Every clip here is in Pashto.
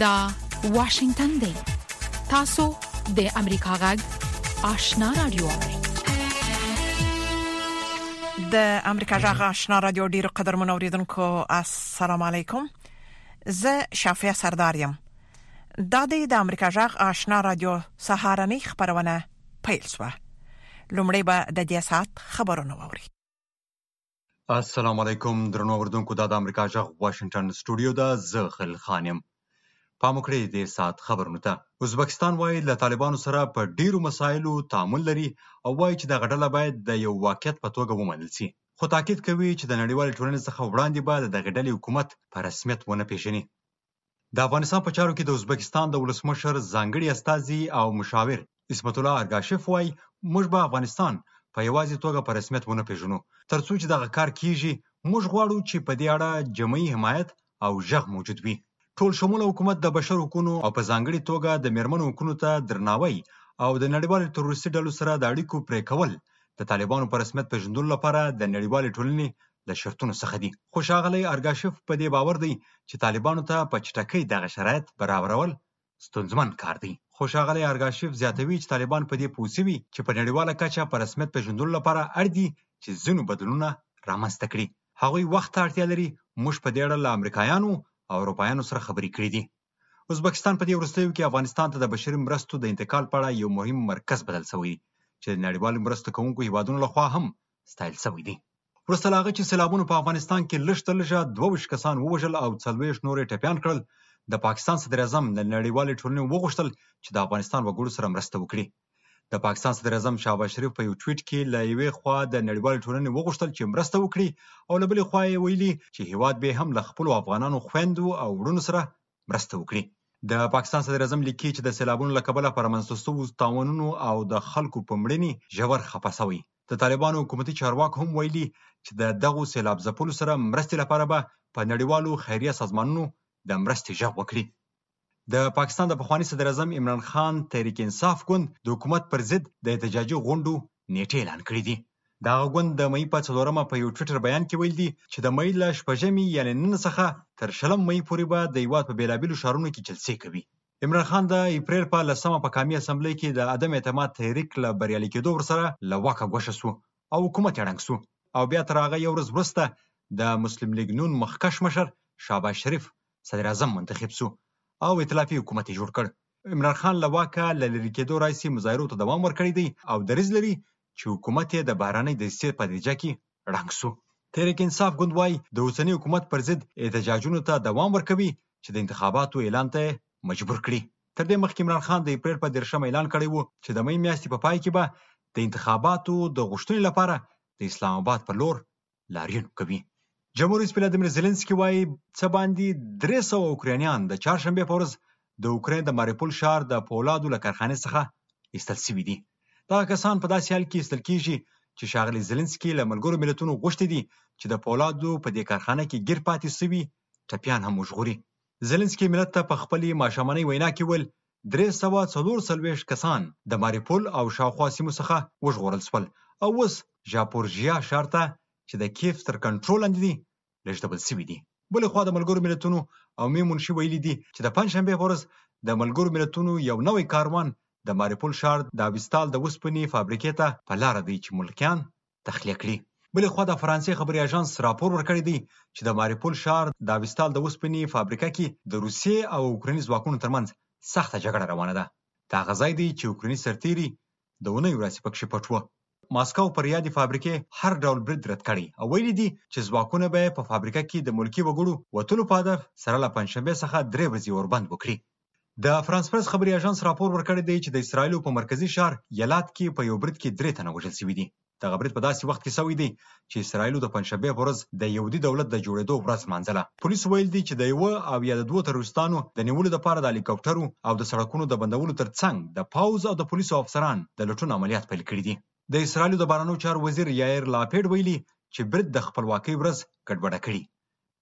دا واشنگتن دی تاسو د امریکا غږ آشنا رادیو د امریکا غږ آشنا رادیو ډیر قدر منوریدونکو السلام علیکم زه شافیا سردار یم دا د امریکا غږ آشنا رادیو سهارنی خبرونه پیل شو لومړی به د دې سات خبرونه ووري السلام علیکم درنو اوردونکو دا د امریکا جغ واشنگټن سټوډیو ده زه خل خانم پام وکړئ د سات خبرونو ته ازبکستان وایي له طالبانو سره په ډیرو مسایلو تعامل لري او وایي چې دغه ډله باید د یو واقعیت په توګه ومنل شي خو تاکید کوي چې د نړیوالې ټولنې څخه وړاندې به د دغې ډلې حکومت په رسمیت ونه پیژني د افغانستان په چارو کې د ازبکستان د ولسمشر ځانګړي استازي او مشاور عصمت الله ارګاشف وایي، موږ به افغانستان په یوازې توګه په رسمیت ونه پېژنو، ترڅو چې دغه کار کېږي، موږ غواړو چې په دې اړه جمعي حمایت او ږغ موجود وي. ټول شموله حکومت د بشر حقونو او په ځانګړي توګه د مېرمنو حقونو ته درناوی او د نړیوالو تروریستي ډلو سره د اړیکو پرې کول د طالبانو په رسمیت پېژندلو لپاره د نړیوالې ټولنې له شرطونو څخه دي خو ښاغلی ارګاشف په دې باور دی چې طالبانو ته په چټکۍ دغه شرایط برابرول ستونزمن کار دی خو ښاغلی ارګاشف زیاتوي چې طالبان په دې پوه شوي چې په نړیواله کچه په رسمیت پېژندلو لپاره اړ دي چې ځینو بدلونونه رامنځته کړي هغوی وخت ته اړتیا لري موږ په دې اړه له امریکایانو او اروپایانو سره خبرې کړې دي ازبکستان په دې وروستیو کې افغانستان ته د بشري مرستو د انتقال په اړه یو مهم مرکز بدل شوی دی چې د نړیوالو مرسته کوونکو هیوادونو لخوا هم ستایل شوی دی. وروسته له هغه چې سېلابونو په افغانستان کې لږ تر لږه دوه ویشت کسان ووژل او څلوېښت نور یې ټپیان کړل، د پاکستان صدراعظم له نړیوالې ټولنې وغوښتل چې د افغانستان وګړو سره مرسته وکړي. د پاکستان صدراعظم شهباز شریف په یو ټویټ کې له یوې خوا د نړیوالې ټولنې وغوښتل چې مرسته وکړي او له بلې خوا یې ویلي چې هیواد به هم له خپلو افغانانو خویندو او وړونو سره مرسته وکړي. د پاکستان صدراعظم لیکي چې د سیلابونو له کبله په رامنځته شوو تاوانونو او د خلکو په مړینې ژور خپه شوی. د طالبانو حکومتي چارواکو هم ویلي چې د دغو سیلاب ځپلو سره مرستې لپاره به په نړیوالو خیریه سازمانونو د مرستې ږغ وکړي. د پاکستان د پخواني صدراعظم عمران خان تحریک انصاف ګوند د حکومت پر ضد د احتجاجي غونډو نیټې اعلان کړې دي. دغه ګوند د مې په څلورمه په یو ټویټر بیان کې ویل دي چې د مې له شپږمې یعنې نن څخه تر شلم مې پورې به د هیواد په بېلابېلو ښارونو کې جلسې کوي. عمران خان د اپریل په لسمه په قامي اسمبلۍ کې د عدم اعتماد تحریک له بریالي کېدو ورسره له واکه ګوښه شو او حکومت یې ړنګ شو او بیا تر هغه یو ورځ وروسته د مسلم لیګ نون مخکښ مشر شهباز شریف صدر اعظم منتخب سو او ائتلافي حکومت یې جوړ کړ. عمران خان له واکه له لري کېدو راهیسې مظاهرو ته دوام ورکړی دی او دریځ لري چې حکومت یې د بهرنۍ دسیسې په نتیجه کې ړنګ سو. تحریک انصاف ګوند وایي د اوسني حکومت پر ضد احتجاجونو ته دوام ورکوي چې د انتخاباتو اعلان ته یې مجبور کړي. تر دې مخکې عمران خان د اپریل په دېرش مه اعلان کړی و چې د مۍ میاشتې په پای کې به د انتخاباتو د غوښتنې لپاره د اسلام اباد پر لور لاریون کوي جمهور رئیس ولادیمیر زیلنسکي وایي څه باندې درې سوه اوکراینیان د چهارشنبې په ورځ د اوکراین د ماریپول ښار د پولادو له کارخانې څخه ایستل سوي دي دغه کسان په داسې حال کې ایستل کیږي چې ښاغلی زیلنسکي له ملګرو ملتونو غوښتي دي چې د پولادو په دې کارخانه کې ګیر پاتې سوي ټپیان هم وژغوري زیلنسکي ملت ته په خپلې ماښامنۍ وینا کې ویل درې سوه څلور څلوېښت کسان د ماریپول او شاوخوا سیمو څخه وژغورل شول او اوس ژاپورژیا ښار ته چې د کیف تر کنټرول لاندې دي، لېږدول شوي دي. بلې خوا د ملګرو ملتونو عمومي منشي ویلي دي چې د پنجشنبې په ورځ د ملګرو ملتونو یو نوی کاروان د ماریپول ښار د اویستال د اوسپنې فابریکې ته په لاره دی چې ملکیان تخلیه کړي. بلې خوا د فرانسې خبري اژانس راپور ورکړی دی چې د ماریپول ښار د اویستال د اوسپنې فابریکه کې د روسیې او اوکرایني ځواکونو ترمنځ سخته جګړه روانه ده. دا هغه ځای دی چې اوکرایني سرتېري د اونیو راځي پکښې پټ وو. ماسکو پر یادې فابریکې هر ډول برید رد کړی او ویلي دي چې ځواکونه به په فابریکه کې د ملکي وګړو وتلو په هدف سره له پنجشنبې څخه درې ورځې اوربند وکړي. د فرانس پرس خبري اژانس راپور ورکړی دی چې د اسرایلو په مرکزي ښار یلات کې په یو برید کې درې تنه وژل شوي دي. دغه برید په داسې وخت کې شوی دی چې اسرایلو د پنجشنبې په ورځ د یهودي دولت د جوړېدو ورځ لمانځله. پولیسو ویل دي چې د یوه او یا د دوو تروریستانو د نیولو لپاره د هلیکاپټرو او د سړکونو د بندولو تر څنګ د پوځ او د پولیسو افسران د لټون عملیات پیل کړي دي. د اسرایلو د بهرنیو چارو وزیر یایر لاپېډ ویلي چې برید د خپلواکۍ ورځ ګډوډه کړې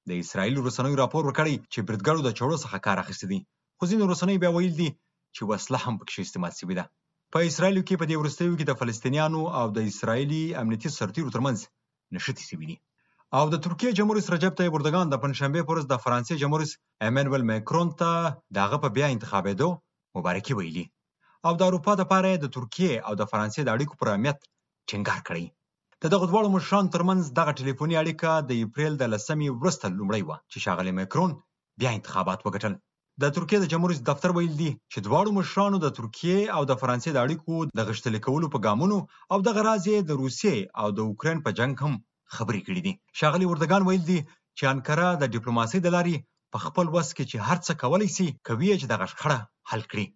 د اسراییل رسنیو راپور ورکړی چې بریدګرو د چړو څخه کار اخیستی دی، خو ځینو رسنیو بیا ویلي دي چې وسله هم پکښې استعمال شوې ده. په اسراییل کې په دې وروستیو کې د فلسطینیانو او د اسراییلي امنیتي سرتیرو ترمنځ نښتې شوې دي. او د ترکیې جمهوررئیس رجب طیب اردګان د پنجشنبې په ورځ د فرانسې جمهوررئیس ایمانویل مکرون ته د هغه په بیا انتخابېدو مبارکي ویلي او د اروپا دپاره یې د ترکیې او د فرانسې د اړیکو پر اهمیت ټینګار کړی. د دغو دواړو مشرانو ترمنځ دغه ټلیفوني اړیکه د اپریل د لسمې وروسته لومړی وه چې ښاغلی مکرون بیا انتخابات وګټل. د ترکیې د جمهور رئیس دفتر ویل دي چې دواړو مشرانو د ترکیې او د فرانسې د اړیکو د غښتلي کولو په ګامونو او دغه راز یې د روسیې او د اوکراین په جنګ هم خبرې کړې دي. ښاغلي اردګان ویل دي چې انکره د ډیپلوماسۍ د لارې په خپل وس کې چې هر څه کولی شي کوي چې دغه شخړه حل کړي.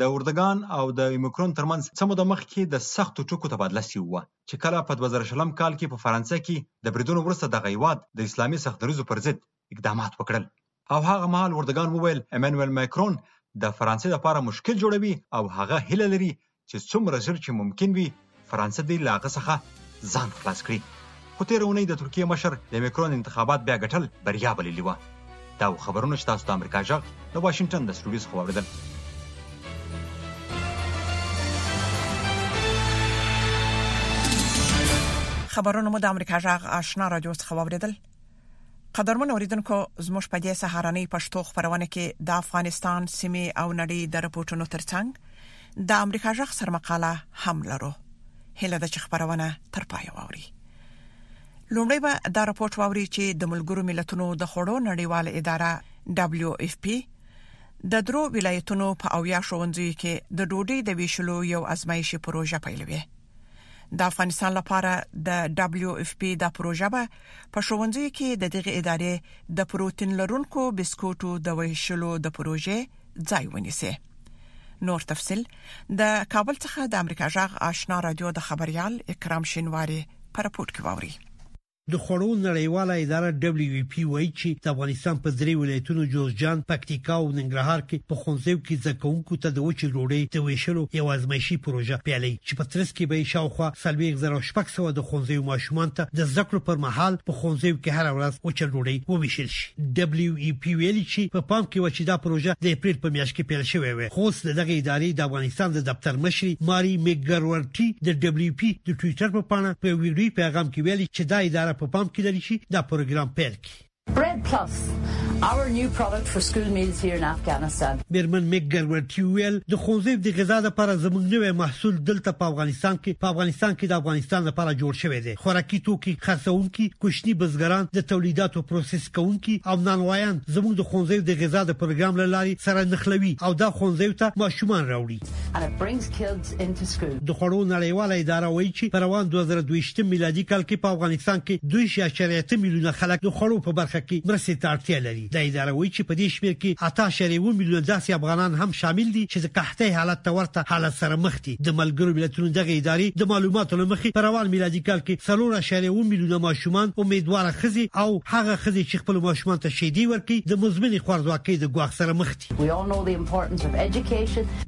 د اردګان او د اومیکرون ترمنځ څه موده مخکې د سختو ټکو تبادله شوې وه چې کله په دوه زره شلم کال کې په فرانسه کې د بریدونو وروسته دغه هیواد د اسلامي سخت دریځو پر ضد اقدامات وکړل او هغه مهال اردګان وویل امانویل ماکرون د فرانسې لپاره مشکل جوړوي او هغه هیله لري چې څومره ژر چې ممکن وي فرانسه دی له هغه څخه ځان خلاص کړي خو تیر اونۍ د ترکیه مشر د میکرون انتخابات بیا ګټل بریا بللی و دا و خبرونه چې تاسو د امریکا ژغ د واشنگټن د سټوډیو څخه واوریدل خبرونه مو د امریکا ژغ آشنا رادیو څخه واوریدل قدرمن اوریدونکو زموږ په دې سهارنۍ پښتو خبرونه کې د افغانستان سیمه او نړۍ د رپورټونو ترڅنګ د امریکا جغ سر مقاله هم لرو هله د خبرونه تر پای ووري لومړی به دا رپورت ووري چې د ملګرو ملتونو د خړو نړیوال اداره دبليو اف پی د درو ولایتونو په اویا شوونځي کې د ډوډۍ د ویشلو یو ازمایشي پروژه پیلوي د افغانستان لپاره د دبليو اف پی دا پروژه به په ښوونځیو کې د دغې ادارې د پروتین لرونکو بسکوټو د ویشلو د پروژې ځای ونیسي نور تفصيل د کابل څخه د امریکا جغ آشنا رادیو د خبريال اکرام شینواری پر رپورت کې ووري د خوړو نړیواله اداره ډبلیو ای پی وایي چې د افغانستان په درې ولایتونو جوزجان، پکتیکا او ننګرهار کې په ښوونځیو کې زده کوونکو ته د وچې ډوډۍ د ویشلو یو ازمایشي پروژه پیلوي چې په ترڅ کې به یې شاوخوا څلوېښت زره او شپږ سوه د ښوونځیو ماشومان ته د زده کړو پر مهال په ښوونځیو کې هره ورځ وچه ډوډۍ وویشل شي ډبلیو ای پی ویلي چې په پام کې و چې دا پروژه د اپریل په میاشت کې پیل شوې وه خو اوس د دغه ادارې د افغانستان د دفتر مشري ماري میګرورټي د ډبلیو پی د ټویټر په پاڼه په ویډیوي پیغام کې ویلي چې دا اداره په پام کې لري چې دا پروګرام پیل کړي Bread Plus Our new product for school meals here in Afghanistan. میرمن میک ګرورټي وویل د ښوونځیو د غذا لپاره زموږ نوی محصول دلته په افغانستان کې په افغانستان کې د افغانستان لپاره جوړ شوی دی خوراکي توکي خرڅونکي کوچني بزګران د تولیداتو پروسس کوونکي او نانوایان زموږ د ښوونځیو د غذا د پروګرام لاري سره نخلوي او دا ښوونځیو ته ماشومان راوړي دخوړو نړیواله اداره وایي چې په روان دوه زره دوه میلادي کال کې په افغانستان کې دوه اعشاریه اته میلیونه خلک د خوړو په برخه کې مرستې ته اړتیا لري دا اداره وایي چې په دې شمیر کې اته اعشاریه اووه میلیونه داسې افغانان هم شامل دي چې د قحطۍ حالت ته ورته حالت سره مخ دي د ملګرو ملتونو دغه ادارې د معلوماتو له مخې په روان میلادي کال کې څلور اعشاریه اووه میلیونه ماشومان امیدواره ښځې او هغه ښځې چې خپل ماشومان ته شیدې ورکوي د مزمنې خوارځواکۍ د ګواښ سره مخ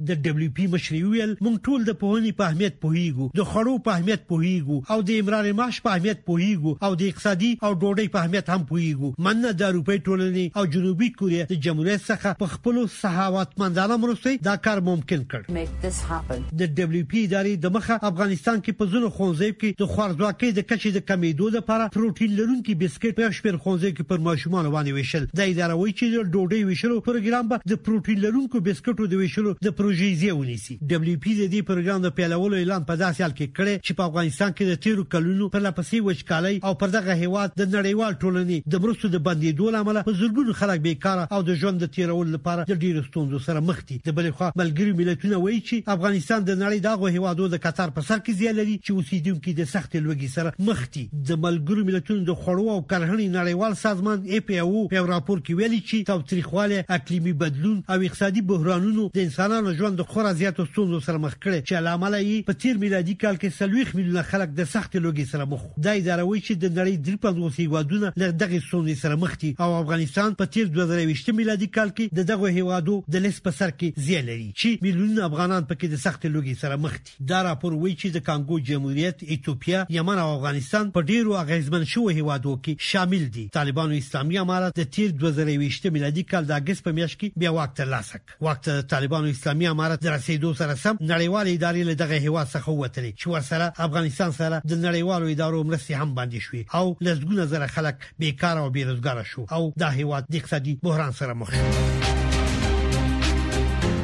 د ډبلیو پي مشرې وویل موږ ټول د پوهنې په اهمیت پوهیږو د خوړو په اهمیت پوهیږو او د عمران معاش په اهمیت پوهیږو او د اقتصادي او ډوډۍ په اهمیت هم پوهیږو مننه د اروپای ټولنې او جنوبي کوریا د جمهوریت څخه په خپلو سخاوتمندانه مرستو دا کار ممکن کړ this happen. د ډبلیو پي ادارې دمخه افغانستان کې په ځینو ښوونځیو کې د خوارځواکۍ د کچې د کمېدو لپاره پروټین لرونکي بسکټ په یو شمېر ښوونځیو کې پر ماشومانو باندې ویشل دا اداره وایي چې د ډوډۍ ویشلو پروګرام به د پروټین لرونکو بسکټو د ویشلو د پروژې ځای ونیسي ډبلیو پي د دې پروګرام د پیلولو اعلان په داسې حال کې کړی چې په افغانستان کې د تیرو کلونو پر لپسې وچکالۍ او پر دغه هیواد د نړیوال ټولنې د مرستو د بندیدو لامل په زرګونو خلک بیکاره او د ژوند د تیرولو لپاره د ډیرو ستونزو سره مخ دي د بلې خوا ملګري ملتونه وایي چې افغانستان د نړۍ د هغو هیوادو د کتار په سر کې ځای لري چې اوسیدونکي د سختې لوږې سره مخ دي د ملګرو ملتونو د خوړو او کرهڼې نړیوال سازمان اف ای او په یو راپور کې ویلي چې تاوتریخوالی اقلیمي بدلون او اقتصادي بحرانونو د انسانانو ژوند د خورا زیاتو ستونزو سره مخ کړي چې له امله یې په تیر میلادي کال کې 40 میلیونه خلک د سختې لوږې سره مخ دا اداره وایي چې د نړۍ دري پنځوس هیوادونه له دغې ستونزې سره مخ دي او افغانستان په تېر دوه زره ویشت میلادي کال کې د دغو هیوادو د لست په سر کې ځای لري چې میلیونونه افغانان پکې د سختې لوږې سره مخ دي دا راپور وایي چې د کانګو جمهوریت ایتوپیا یمن او افغانستان په ډیرو اغیزمن شوو هیوادو کې شامل دي طالبانو اسلامي امارت د تېر دوه زره ویشت میلادي کال د اګست په میاشت کې بیا واک ترلاسه وخت طالبانو اسلامي امارت د رسیدو سره سم نړیوال ادارې له دغه هوا څخه وتلې چې ورسره افغانستان سره د نړیوالو ادارو مرستې هم باندې شوې او لسګونه زره خلک بیکار او بیروزګار شو او دا هوا د اقتصادي بحران سره مخ شو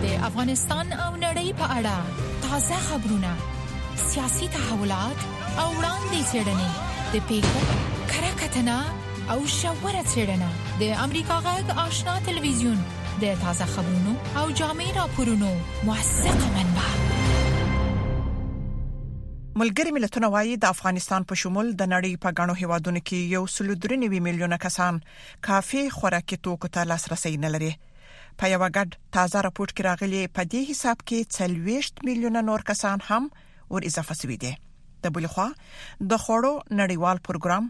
د افغانستان او نړۍ په اړه تازه خبرونه سیاسي تحولات او وړاندې څرګندې د پیښو کره کتنه او شاوره څرګندنه د امریکا غږ آشنا ټلویزیون د تازه خبرونو او جامع راپورونو موثقه منبع ملګری ملتونه وایي د افغانستان په شمول د نړۍ په غنو هیوادونو کې یو سل درې نیوي میلیونه کسان کافي خوراکي توکو ته لاسرسي نه لري په یو غټ تازه راپور کې راغلي په دې حساب کې 40 میلیونه نور کسان هم ور اضافه شوې دي د بل خوا د خوړو نړیوال پروګرام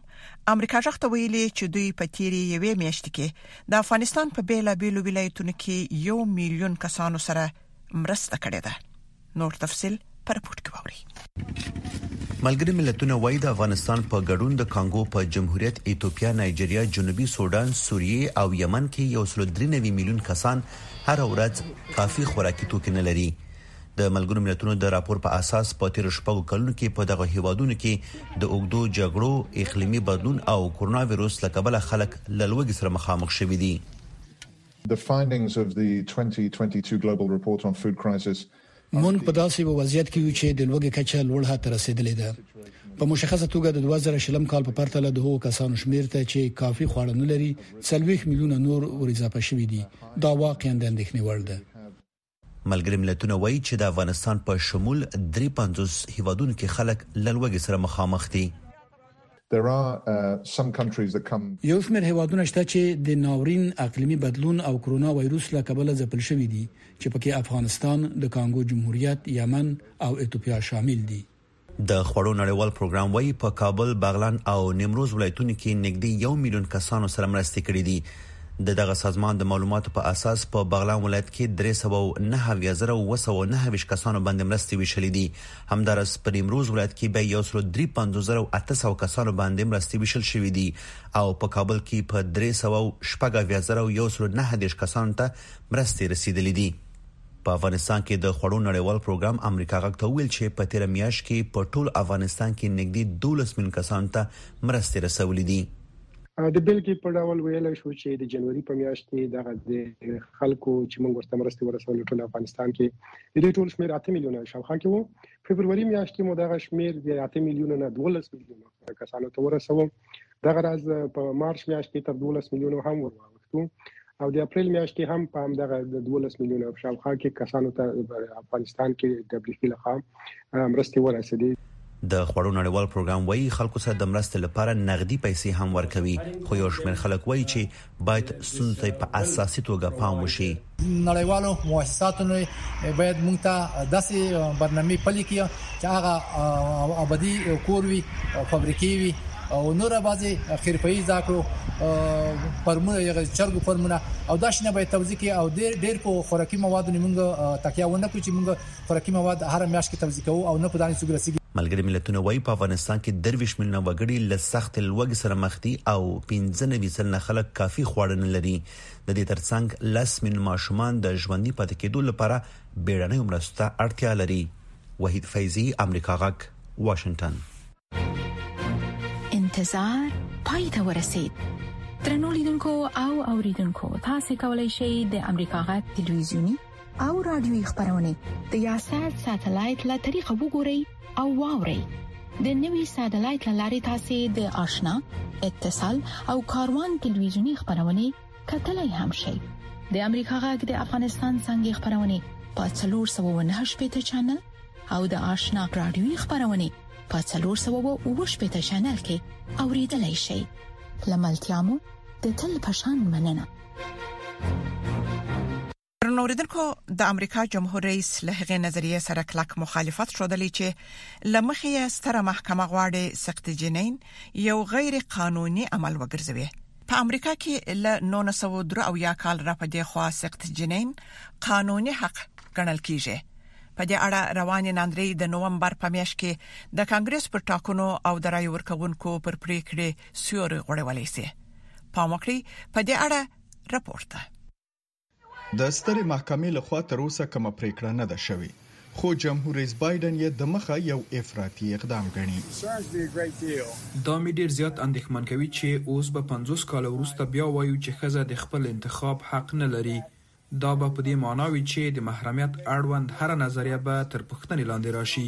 امریکا جغ ته ویلي چې دوی په تیری یوې میاشتې کې د افغانستان په بیلا بیلو ولایتونو کې یو میلیون کسانو سره مرسته کړې ده نور تفصيل پر رپورت کې ووري ملګری ملتونه وایي د افغانستان په ګډون د کانګو په جمهوریت ایتوپیا نایجریا جنوبي سودان سوریه او یمن کې یو سل درې میلیون کسان هر ورځ کافي خوراکي توکي نه لري د ملګرو ملتونو د راپور په اساس په تیر شپږ کلونو کې په دغه هیوادونو کې د اوګدو جګړو، اقلیمي بدلون او کرونا ویروس لکبله خلک للوګي سره مخامخ شوي دي. The findings of the twenty twenty two Global Report on Food Crisis. مونږ په داسې یوه وضعیت کې یو چې د لوږې کچه لوړ حد ته رسیدلې ده. په مشخصه توګه د دوه زره شلم کال په پرتله د هغو کسانو شمیر ته چې کافي خواړه نه لري څلوېښت میلیونه نور وراضافه شوي دي. دا واقعاً د اندېښنې وړ ده. ملګري ملتونه وايي چې د افغانستان په شمول درې پنځوس هېوادونو کې خلک له لوږې سره مخامخ دي. یو شمېر هېوادونه شته چې د ناورین، اقلیمي بدلون او کرونا وایروس له کبله ځپل شوي دي چې پکې افغانستان، د کانګو جمهوریت، یمن او ایتوپیا شامل دي. د خوړو نړیوال پروګرام وایي په کابل، بغلان او نیمروز ولایتونو کې نږدې یو میلیون کسانو سره مرستې کړې دي. د دغه سازمان د معلوماتو په اساس په بغلان ولایت کې درې سوه او نهه اویا زره اووه سوه او نهه ویشت کسانو باندې مرستې ویشلې دي، همداراز په نیمروز ولایت کې بیا یو سلو درې پنځوس زره او اته سوه کسانو باندې مرستې ویشل شوې دي او په کابل کې په درې سوه او شپږ اویا زره او یو سلو نهه دېرش کسانو ته مرستې رسیدلې دي. په افغانستان کې د خوړو نړیوال پروګرام امریکا غږ ته وویل چې په تیره میاشت کې په ټول افغانستان کې نږدې دولس میلیون کسانو ته مرستې رسولې دي. د بېلګې په ډول ویلی شو چې د جنوري په میاشت کې دغه د خلکو چې موږ ورته مرستې ورسولې ټول افغانستان کې د دوی ټول شمېر اته میلیونه شاوخوا کې وو. فبروري میاشت کې مو دغه شمېر د اته میلیونه نه دولس میلیونه کسانو ته ورسوه. دغه راز په مارچ میاشت کې تر دولس میلیونو هم ور واوښت. کې او د اپریل میاشت کې هم په همدغه د 12 میلیون او شاوخوا کې کسانو ته افغانستان کې د ډبلیو لخوا مرستې ورسېدې د خوړو نړیوال پروګرام وایي خلکو سره د مرستې لپاره نغدي پیسې هم ورکوي خو یو شمېر خلک وایي چې باید ستونزو ته په اساسي توګه پام وشي نړیوالو موسساتو نو باید موږ ته داسې برنامه پلي کړي چې هغه ابدي کور وي فابریکې وي او نور بعضي خیرپیي ځاکړو فرمونه یې چرګو فرمونه او دا شنه به توزیع کې او ډیر ډیر په خوراکي موادو نیمه تکیا ونه کوي چې موږ خوراکي مواد هر میاش کې توزیع کوو او نه په دانې څوګره سي ملګری ملتونه وایي په افغانستان کې درویش ملنه وګړي لسخت لوګي سره مخ دي او 15 سلنه خلک کافي خواړه نه لري د دې ترڅنګ لس مین ماشومان د ژوندي پاتې کېدو لپاره بیړنیو مرستو ته اړتیا لري وحید فیضی امریکا غک واشنگټن انتظار پای ته ورسید ترنو لیدونکو او اوریدونکو تاسو کولی شئ د امریکا غک ټلویزیونی او رادیوي خبرونه د یاسات ساتلایت له طریقه وګورئ او واورئ د نوي ساتلایت لارې تاسو د آشنا اتصال او کاروان ټلویزیونی خبرونه کتلای هم شئ د امریکا غږ د افغانستان څنګه خبرونه په 309 پټ چنل او د آشنا رادیوي خبرونه په 309 پټ چنل کې اوریدلای شئ لملتيامو د تل پشان مننه درنوریدونکو د امریکا جمهور رئیس له هغې نظریې سره کلک مخالفت شودلی چې لمخې ستره محکمه غواړي سخت جنین یو غیر قانوني عمل وګرځوي په امریکا کې له 1903 کال را پدې خوا سخت جنین قانوني حق ګڼل کیږي په دې اړه روانې ناندري د نوومبر په میاشت کې د کانګرس پر ټاکنو او د رای ورکوونکو پر پریکړې سیوري غوړولې سي پام وکړئ په دې اړه راپورته د سترې محکمې لخوا تر اوسه کومه پریکړه نه ده شوې خو جمهور رئیس بایدن یې د مخه یو افراطي اقدام ګڼي دا مې ډیر زیات اندېښمن کوي چې اوس به 50 کاله وروسته بیا وایو چې ښځه د خپل انتخاب حق نه لري دا به په دې معنا وي چې د محرمیت اړوند هره نظریه به تر پوښتنې لاندې راشي.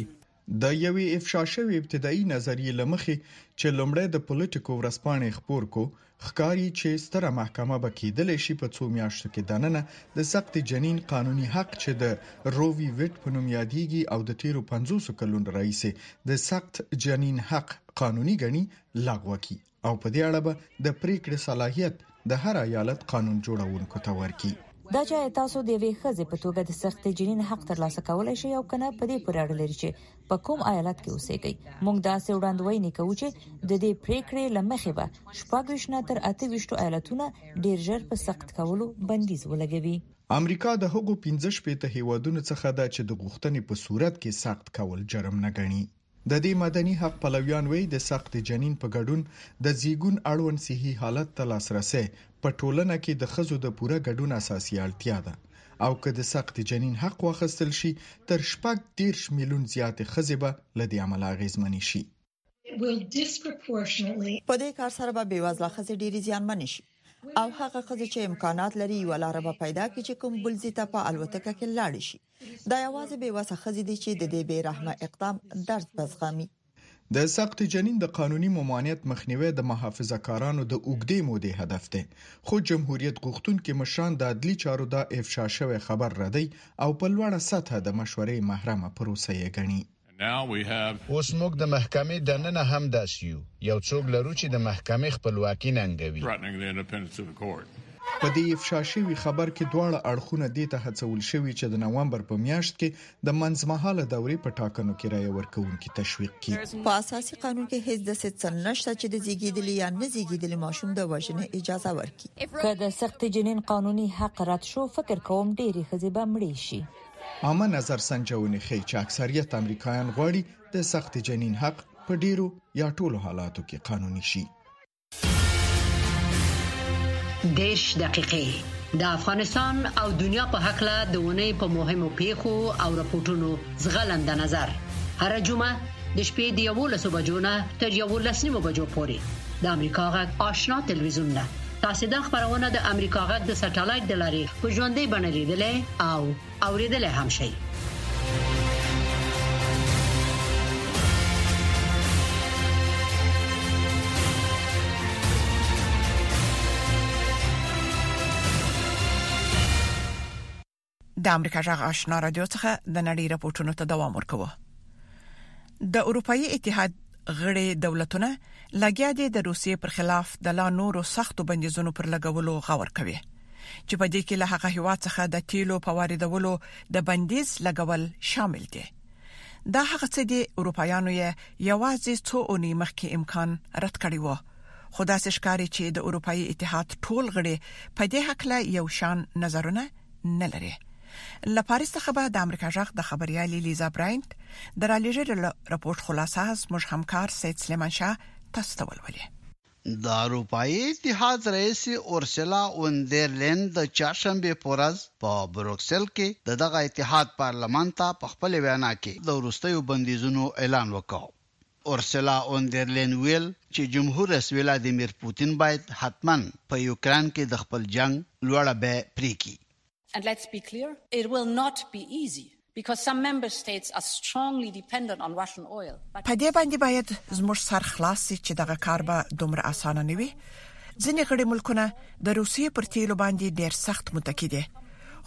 د یوې افشا شوې ابتدایي نظریې له مخې چې لومړی د پولیټیکو ورځپاڼې خپور کو، ښکاري چې ستره محکمه به کېدلی شي په څو میاشتو کې دننه د سقط جنین قانوني حق چې د رو وي ویډ په نوم یادېږي او د تېرو پنځوسو کلونو راهیسې د سقط جنین حق قانوني ګڼي، لغوه کړي. او په دې اړه به د پریکړې صلاحیت د هر ایالت قانون جوړونکو ته ورکړي. دا چې آیا تاسو د یوې ښځې په توګه د سختې جنین حق ترلاسه کولی شئ او که نه، په دې پورې اړه لري چې په کوم ایالت کې اوسېږئ. موږ داسې وړاندوینې کوو چې د دې پرېکړې له مخې به شپږ ویشت نه تر اته ویشت ایالتونه ډېر ژر په سقط کولو بندیز ولګوي. امریکا د هغو پنځه شپېته هېوادونو څخه ده چې د غوښتنې په صورت کې سقط کول جرم نه ګڼي. د دې مدني حق پلویان وایي، د سقط جنین په ګډون د زیږون اړوند صحي حالت ته لاسرسی په ټولنه کې د ښځو د پوره ګډون اساسي اړتیا ده او که د سقط جنین حق واخیستل شي، تر شپږ دېرش میلیون زیاتې ښځې به له دې امله اغېزمنې شي. په دې کار سره به بېوزله ښځې ډېرې زیانمنې شي. او هغه خزه چې امکانات لري یو لار به پیدا کړي چې کوم بل ځای ته په الوتکه کې لاړ شي دا یوازې به وسه خزه دي چې د دې بې رحمه اقدام درد بزغمي د سقط جنین د قانوني ممانعت مخنیوي د محافظه کارانو د اوګدې مودې هدف دی خو جمهوریت غوښتونکو مشران د عدلی چارو دا افشا شوی خبر ردی او په لوړه سطح د مشورې محرمه پروسه یې غني اوس موږ د محکمې دننه هم داسې یو، یو څوک لرو چې د محکمې خپلواکي ننګوي. په دې افشا شوي خبر کې دواړه اړخونه دې ته هڅول شوي چې د نومبر په میاشت کې د منځمهاله دورې په ټاکنو کې رایه ورکوونکي تشویق کړي. په اساسي قانون کې هېڅ داسې څه نشته چې د زېږېدلي یا نه زېږېدلي ماشوم د وژنې اجازه ورکړي. که د سقط جنین قانوني حق رد شو، فکر کوم ډېرې ښځې به مړې شي. عامه نظر سنجونې ښيي چې اکثریت امریکایان غواړي د سخت جنین حق په ډیرو یا ټولو حالاتو کې قانوني شي دیش دقیقې د افغانستان او دنیا په حق له دونې په مهمو پیښو او رپورټونو زغلند نظر هر جمعه د شپې د 11 بجو نه تر 11 نیمو بجو پورې د امریکا غږ آشنا تلویزیون نه تاسې دا خپرونه د امریکا غږ د سټلایټ د لارې په ژوندۍ بڼه لیدلی او اوریدلی هم شئ. د امریکا جغ آشنا رادیو څخه د نړۍ راپورټونو ته دوام ورکوه د اروپאيي اتحاد غړي دولتونه لګیا دي د روسیې پر خلاف د لا نورو سختو بندیزونو پر لګولو غور کوي چې په دې کې له هغه هوا څخه د تیلو په واردولو د بندیز لګول شامل دي دا هغه څه دي اروپایانو یې یوازې څو اونۍ مخکې امکان رد کړی و خو داسې ښکاري چې د اروپايي اتحاد ټول غړي په دې حقله یو شان نظرونه نه لري. له پاریس څخه به د امریکا جغ د خبريالي لیزا براینت د رالیږلي رپورټ خلاصه زموږ همکار سید سلیمان شاه تاسو ته ولولي. د اروپايي اتحاد رئیسې اورسلا اون دیر لین د چهارشنبې په ورځ په بروکسل کې د دغه اتحاد پارلمان ته په خپلې وینا کې د وروستیو بندیزونو اعلان وکړ. اورسلا اون دیر لین وویل چې جمهور رئیس ولادیمیر پوتین باید حتما په یوکراین کې د خپل جنګ لوړه بیه پرې کړي. And let's be clear it will not be easy because some member states are strongly dependent on Russian oil but. په دې باندې باید زموږ سر خلاص شي چې دغه کار به دومره اسانه نه وي. ځینې غړي ملکونه د روسیې پر تیلو باندې ډیر سخت متکي دي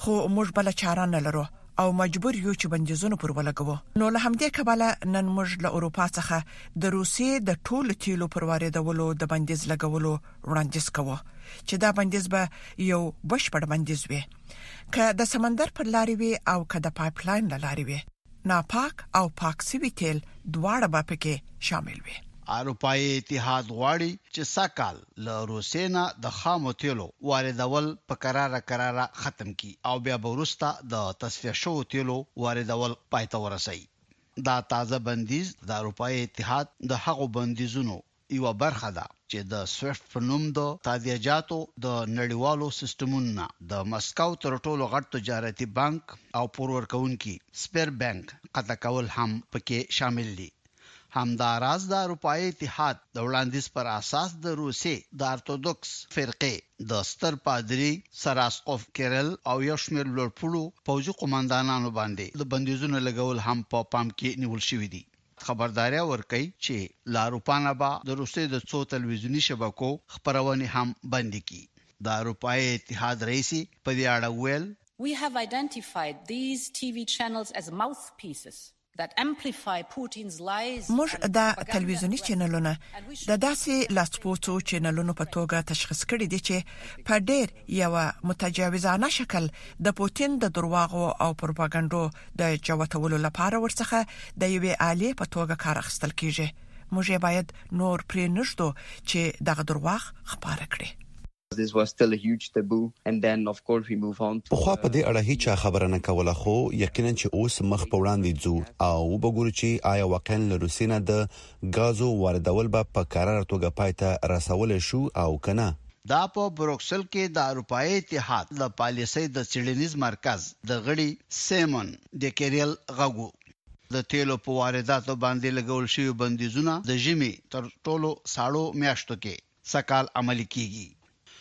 خو موږ بله چاره نه لرو. او مجبور یو چې بندیزونه پر ولګو نو له همدې کبله نن موږ له اروپا څخه د روسیې د ټولو تیلو پر واردولو د بندیز لګولو وړاندیز کوو چې دا بندیز به یو بشپړ بندیز وي که د سمندر پر لارې وي او که د پایپ لاین لارې وي ناپاک او پاک سوي تیل دواړه به پکې شامل وي اروپایي اتحاد غواړي چې سږکال له روسیې نه د خامو تېلو واردول په کراره کراره ختم کړي او بیا به وروسته د تصفیه شوو تېلو واردول پای ته ورسوي. دا تازه بندیز د اروپايي اتحاد د هغو بندیزونو یوه برخه ده چې د سویفټ په نوم د تادیه جاتو د نړیوالو سیسټمونو نه د مسکو تر ټولو غټ تجارتي بانک او پور ورکوونکي سپیر بانک قطع کول هم په کې شامل دي. همدا راز د اروپايې اتحاد د وړاندیز پر اساس د روسیې د ارتودوکس فرقې د ستر پادري سر اسقف کیرل او یو شمېر لوړ پوړو پوځي قوماندانانو باندې د بندیزونو لګول هم په پام کې نیول شوي دي. خبرداری ورکوي چې له اروپا نه به د روسیې د څو تلویزیوني شبکو خپرونې هم بندې کړي. د اروپايې اتحاد رئیسې په دې اړه وویل. We have identified these TV channels as mouthpieces. موږ دا تلویزیوني چینلونه د داسې لاسپوڅو چینلونو په توګه تشخیص کړي دي چې په ډیر یوه متجاوزانه شکل د پوتین د درواغو او پروپاګاندا د جوتولو لپاره ورڅخه د یوې آلې په توګه کار اخیستل کیږي موږ یې باید نور پرې نږدو چې دغه درواغ خبره کړي پخوا په دې اړه هیچا خبره نه کوله خو یقینا چې اوس مخ په وړاندې ځو او وبه ګورو چې آیا واقعا له روسیې نه د ګازو واردول به په کراره توګه پای ته رسولی شو او که نه. دا په بروکسل کې د اروپايې اتحاد د پالیسۍ د څیړنیز مرکز د غړي سیمون ډیکیریل غږ و. د تیلو په وارداتو باندې لګول شوي بندیزونه د ژمي تر ټولو ساړو میاشتو کې سږکال عملي کېږي.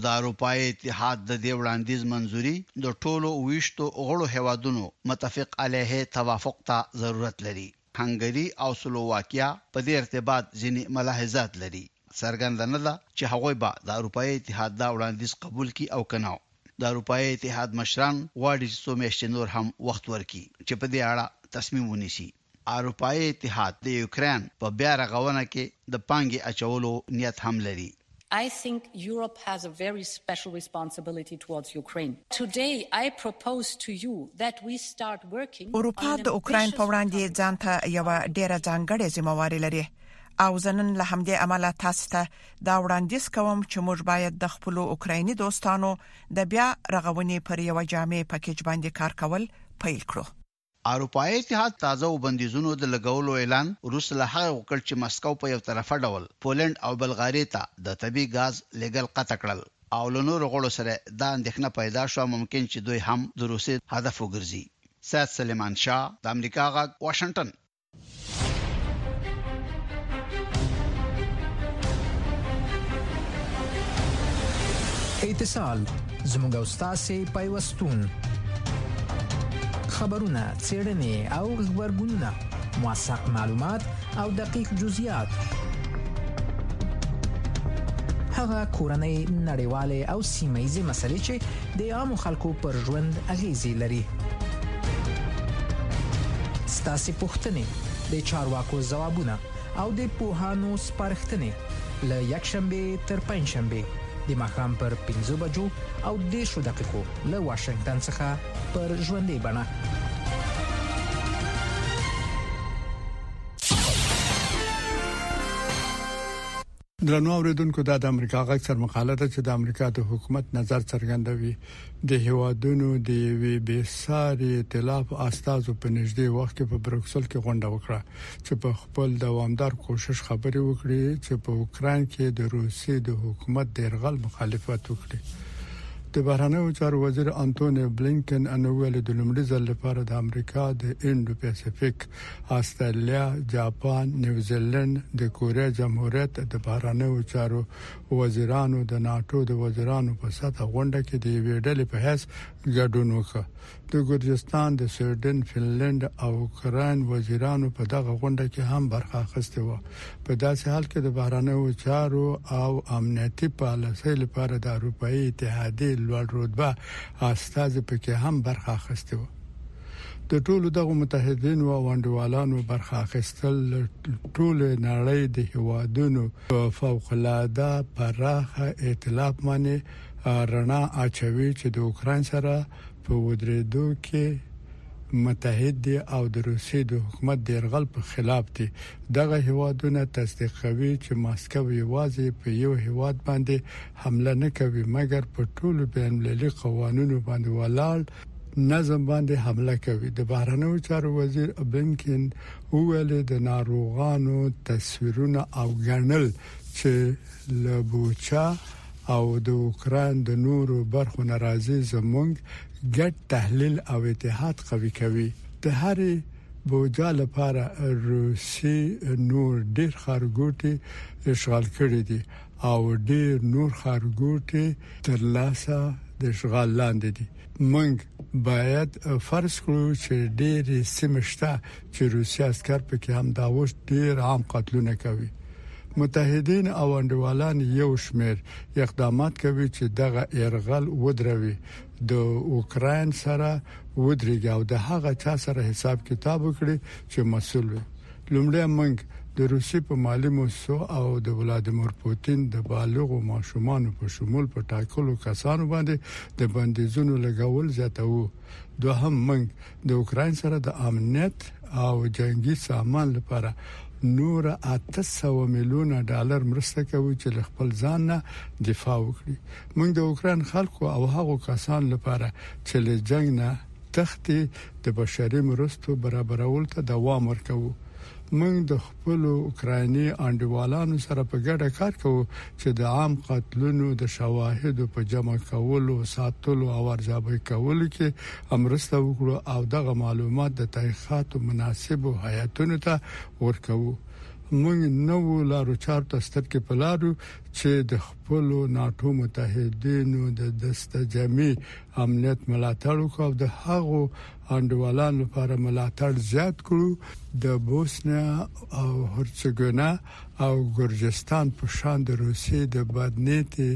د اروپايې اتحاد د دې وړاندیز منظوري د ټولو اووه ویشتو غړو هېوادونو متفق علیه توافق ته ضرورت لري. هنګري او سلوواکیا په دې ارتباط ځینې ملاحظات لري. څرګنده نه ده چې هغوی به د اروپايې اتحاد دا وړاندیز قبول کړي او که نه. د اروپايې اتحاد مشران غواړي چې څو میاشتې نور هم وخت ورکړي چې په دې اړه تصمیم ونیسي. اروپايې اتحاد د يوکرين په بيا رغونه کې د پانګې اچولو نيت هم لري. I think Europe has a very special responsibility towards Ukraine. Today I propose to you that we start working. اروپا د اوکراین په وړاندې ځان ته یوه ډیره ځانګړې ذمه واري لري او زه نن له همدې امله تاسو ته دا وړاندیز کوم چې موږ باید د خپل اوکرایني دوستانو د بیا رغونې پر یو جامع پکیج باندې کار کول پیل کړو. اروپايې اتحاد تازه و بندیزونو د لګولو اعلان وروسته له هغه وکړ چې مسکو په یو طرفه ډول پولنډ او بلغاريې ته د طبیعي ګاز لېږل قطع کړل او له نورو غړو سره یې دا اندېښنه پیدا شوه ممکن چې دوی هم د روسیې هدف وګرځي. سید سلیمان شاه، د امریکا غږ، واشنګټن. اتصال زموږ او تاسو پیوستون خبرونه چیرنې او خبرګونونه موثق معلومات او دقیق جزئیات هغه کورنۍ نړیواله او سیمه ییزې مسلې چې د عامو خلکو پر ژوند اغیزې لري ستاسو پوښتنې د چارواکو ځوابونه او د پوهانو سپارښتنې له یک شنبه تر پنځ شنبه د ماښام پر 15 بجو او 10 دقیقو له واشنگټن څخه پر ژوندې بڼه درنو اوریدونکو دا د امریکا غږ سرمقاله ده چې د امریکا د حکومت نظر څرګندوي د هیوادونو د یوې بې ساري ائتلاف استادو په نږدې وخت کې په بروکسل کې غونډه وکړه چې په خپل دوامدار کوشش خبرې وکړي چې په اوکرين کې د روسي د حکومت د يرغل مخالفت وکړي د بهرنیو چارو وزیر انټونی بلینکن انویل د لومړي ځل لپاره د امریکا د انډو پیسفیک استرالیا، جاپان، نیوزیلنډ، د کوریا جمهوریت د بهرنیو چارو وزیرانو د ناټو د وزیرانو په سطحه غونډه کې د یوې ډلې په حیث ګډون وکړ. د ګرجستان، د سویډن، فنلنډ او اوکراین وزیرانو په دغه غونډه کې هم برخه اخیستې وه. په داسې حال کې د بهرنیو چارو او امنیتي پالیسۍ لپاره د اروپايي اتحادیې لوړ رتبه استازي په کې هم برخه اخیستې وه. د ټولو دغو متحدینو او انډیوالانو برخه اخیستل ټول نړۍ د هیوادونو فوق العاده پراخ ائتلاف باندې رڼا اچوي چې د اوکراین سره په ودریدو کې متحد دي او د روسیې د حکومت د یرغل په خلاف دي. دغه هیوادونه تصدیق کوي چې ماسکو یوازې په یو هیواد باندې حمله نه کوي مګر په ټولو بین المللي قوانونو باندې ولاړ نظم باندې حمله کوي د بهرنیو چارو وزیر بلینکن وویل د ناروغانو تصویرونه او غنل چې له بوچا او د اوکران د نورو برخو ناراضي زمونږ ګډ تحلیل او اتحاد قوي کوي د هرې بوجا لپاره روسي نور ډیر خارګوټي اشغال کړی دي او ډېر نور ښارګوټي تر لاسه د اشغال لاندې دي. موږ باید فرض کړو چې ډېرې سیمې شته چې روسي عسکر په کې همدا اوس ډېر عام قتلونه کوي. متحدین او انډیوالان یو شمېر اقدامات کوي چې دغه یرغل ودروي، د اوکراین سره ودرېږي او د هغه چا سره حساب کتاب وکړي چې مسول وي. لومړی موږ د روسیې په مالي موسسو او د ولادیمور پوتین د بالغو ماشومانو په شمول په ټاکلو کسانو باندې د بندیزونو لګول زیاتوو، دوهم موږ د اوکراین سره د امنیت او جنګي سامان لپاره نوره اته سوه میلیونه ډالر مرسته کوو چې له خپل ځان نه دفاع وکړي، موږ د اوکراین خلکو او هغو کسانو لپاره چې له جنګ نه تښتي د بشري مرستو برابرولو ته دوام ورکوو. موږ د خپلو اوکرایني انډیوالانو سره په ګډه کار کوو چې د عام قتلونو د شواهدو په جمع کولو، ساتلو او ارزیابۍ کولو کې مرسته وکړو او دغه معلومات د تحقیقاتو مناسبو هیئتونو ته ورکوو. موږ نوو لارو چارو ته سترګې په لار یو چې د خپلو ناټو متحدینو د دستجمعي امنیت ملاتړ وکړ او د هغو انډیوالانو لپاره ملاتړ زیات کړو د بوسنیا او هرڅګونا او ګرجستان په شان د روسیې د بدنيتي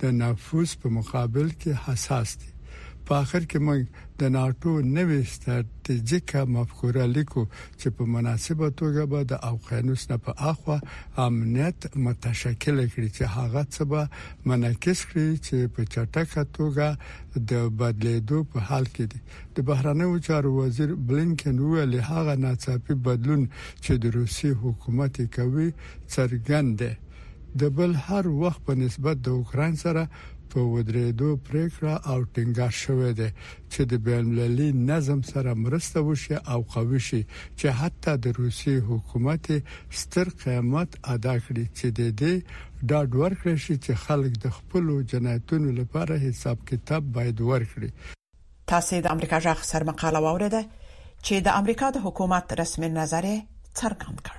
د نفوذ په مقابل کې حساس دي په اخر کې موږ د ناټو نوې ستراتیژیکه مفکوره لیکو چې په مناسبه توګه به د اوقیانوس نه په اخوا امنیت متشکل کړي چې هغه څه به منعکس کړي چې په چټکه توګه د بدلیدو په حال کې دي د بهرنیو چارو وزیر بلینکن ویل هغه ناڅاپي بدلون چې د روسي حکومت کوي څرګند دی د بل هر وخت په نسبت د اوکرين سره په ودرېدو پریکړه او ټینګار شوې ده چې د بین المللي نظم سره مرسته وشي او قوي شي چې حتی د روسیې حکومت یې ستر قیمت ادا کړي چې د دې ډاډ ورکړی شي چې خلک د خپلو جنایتونو لپاره حساب کتاب باید ورکړي. تاسې د امریکا غږ سرمقاله واورېده چې د امریکا د حکومت رسمي نظر یې څرګند کړ.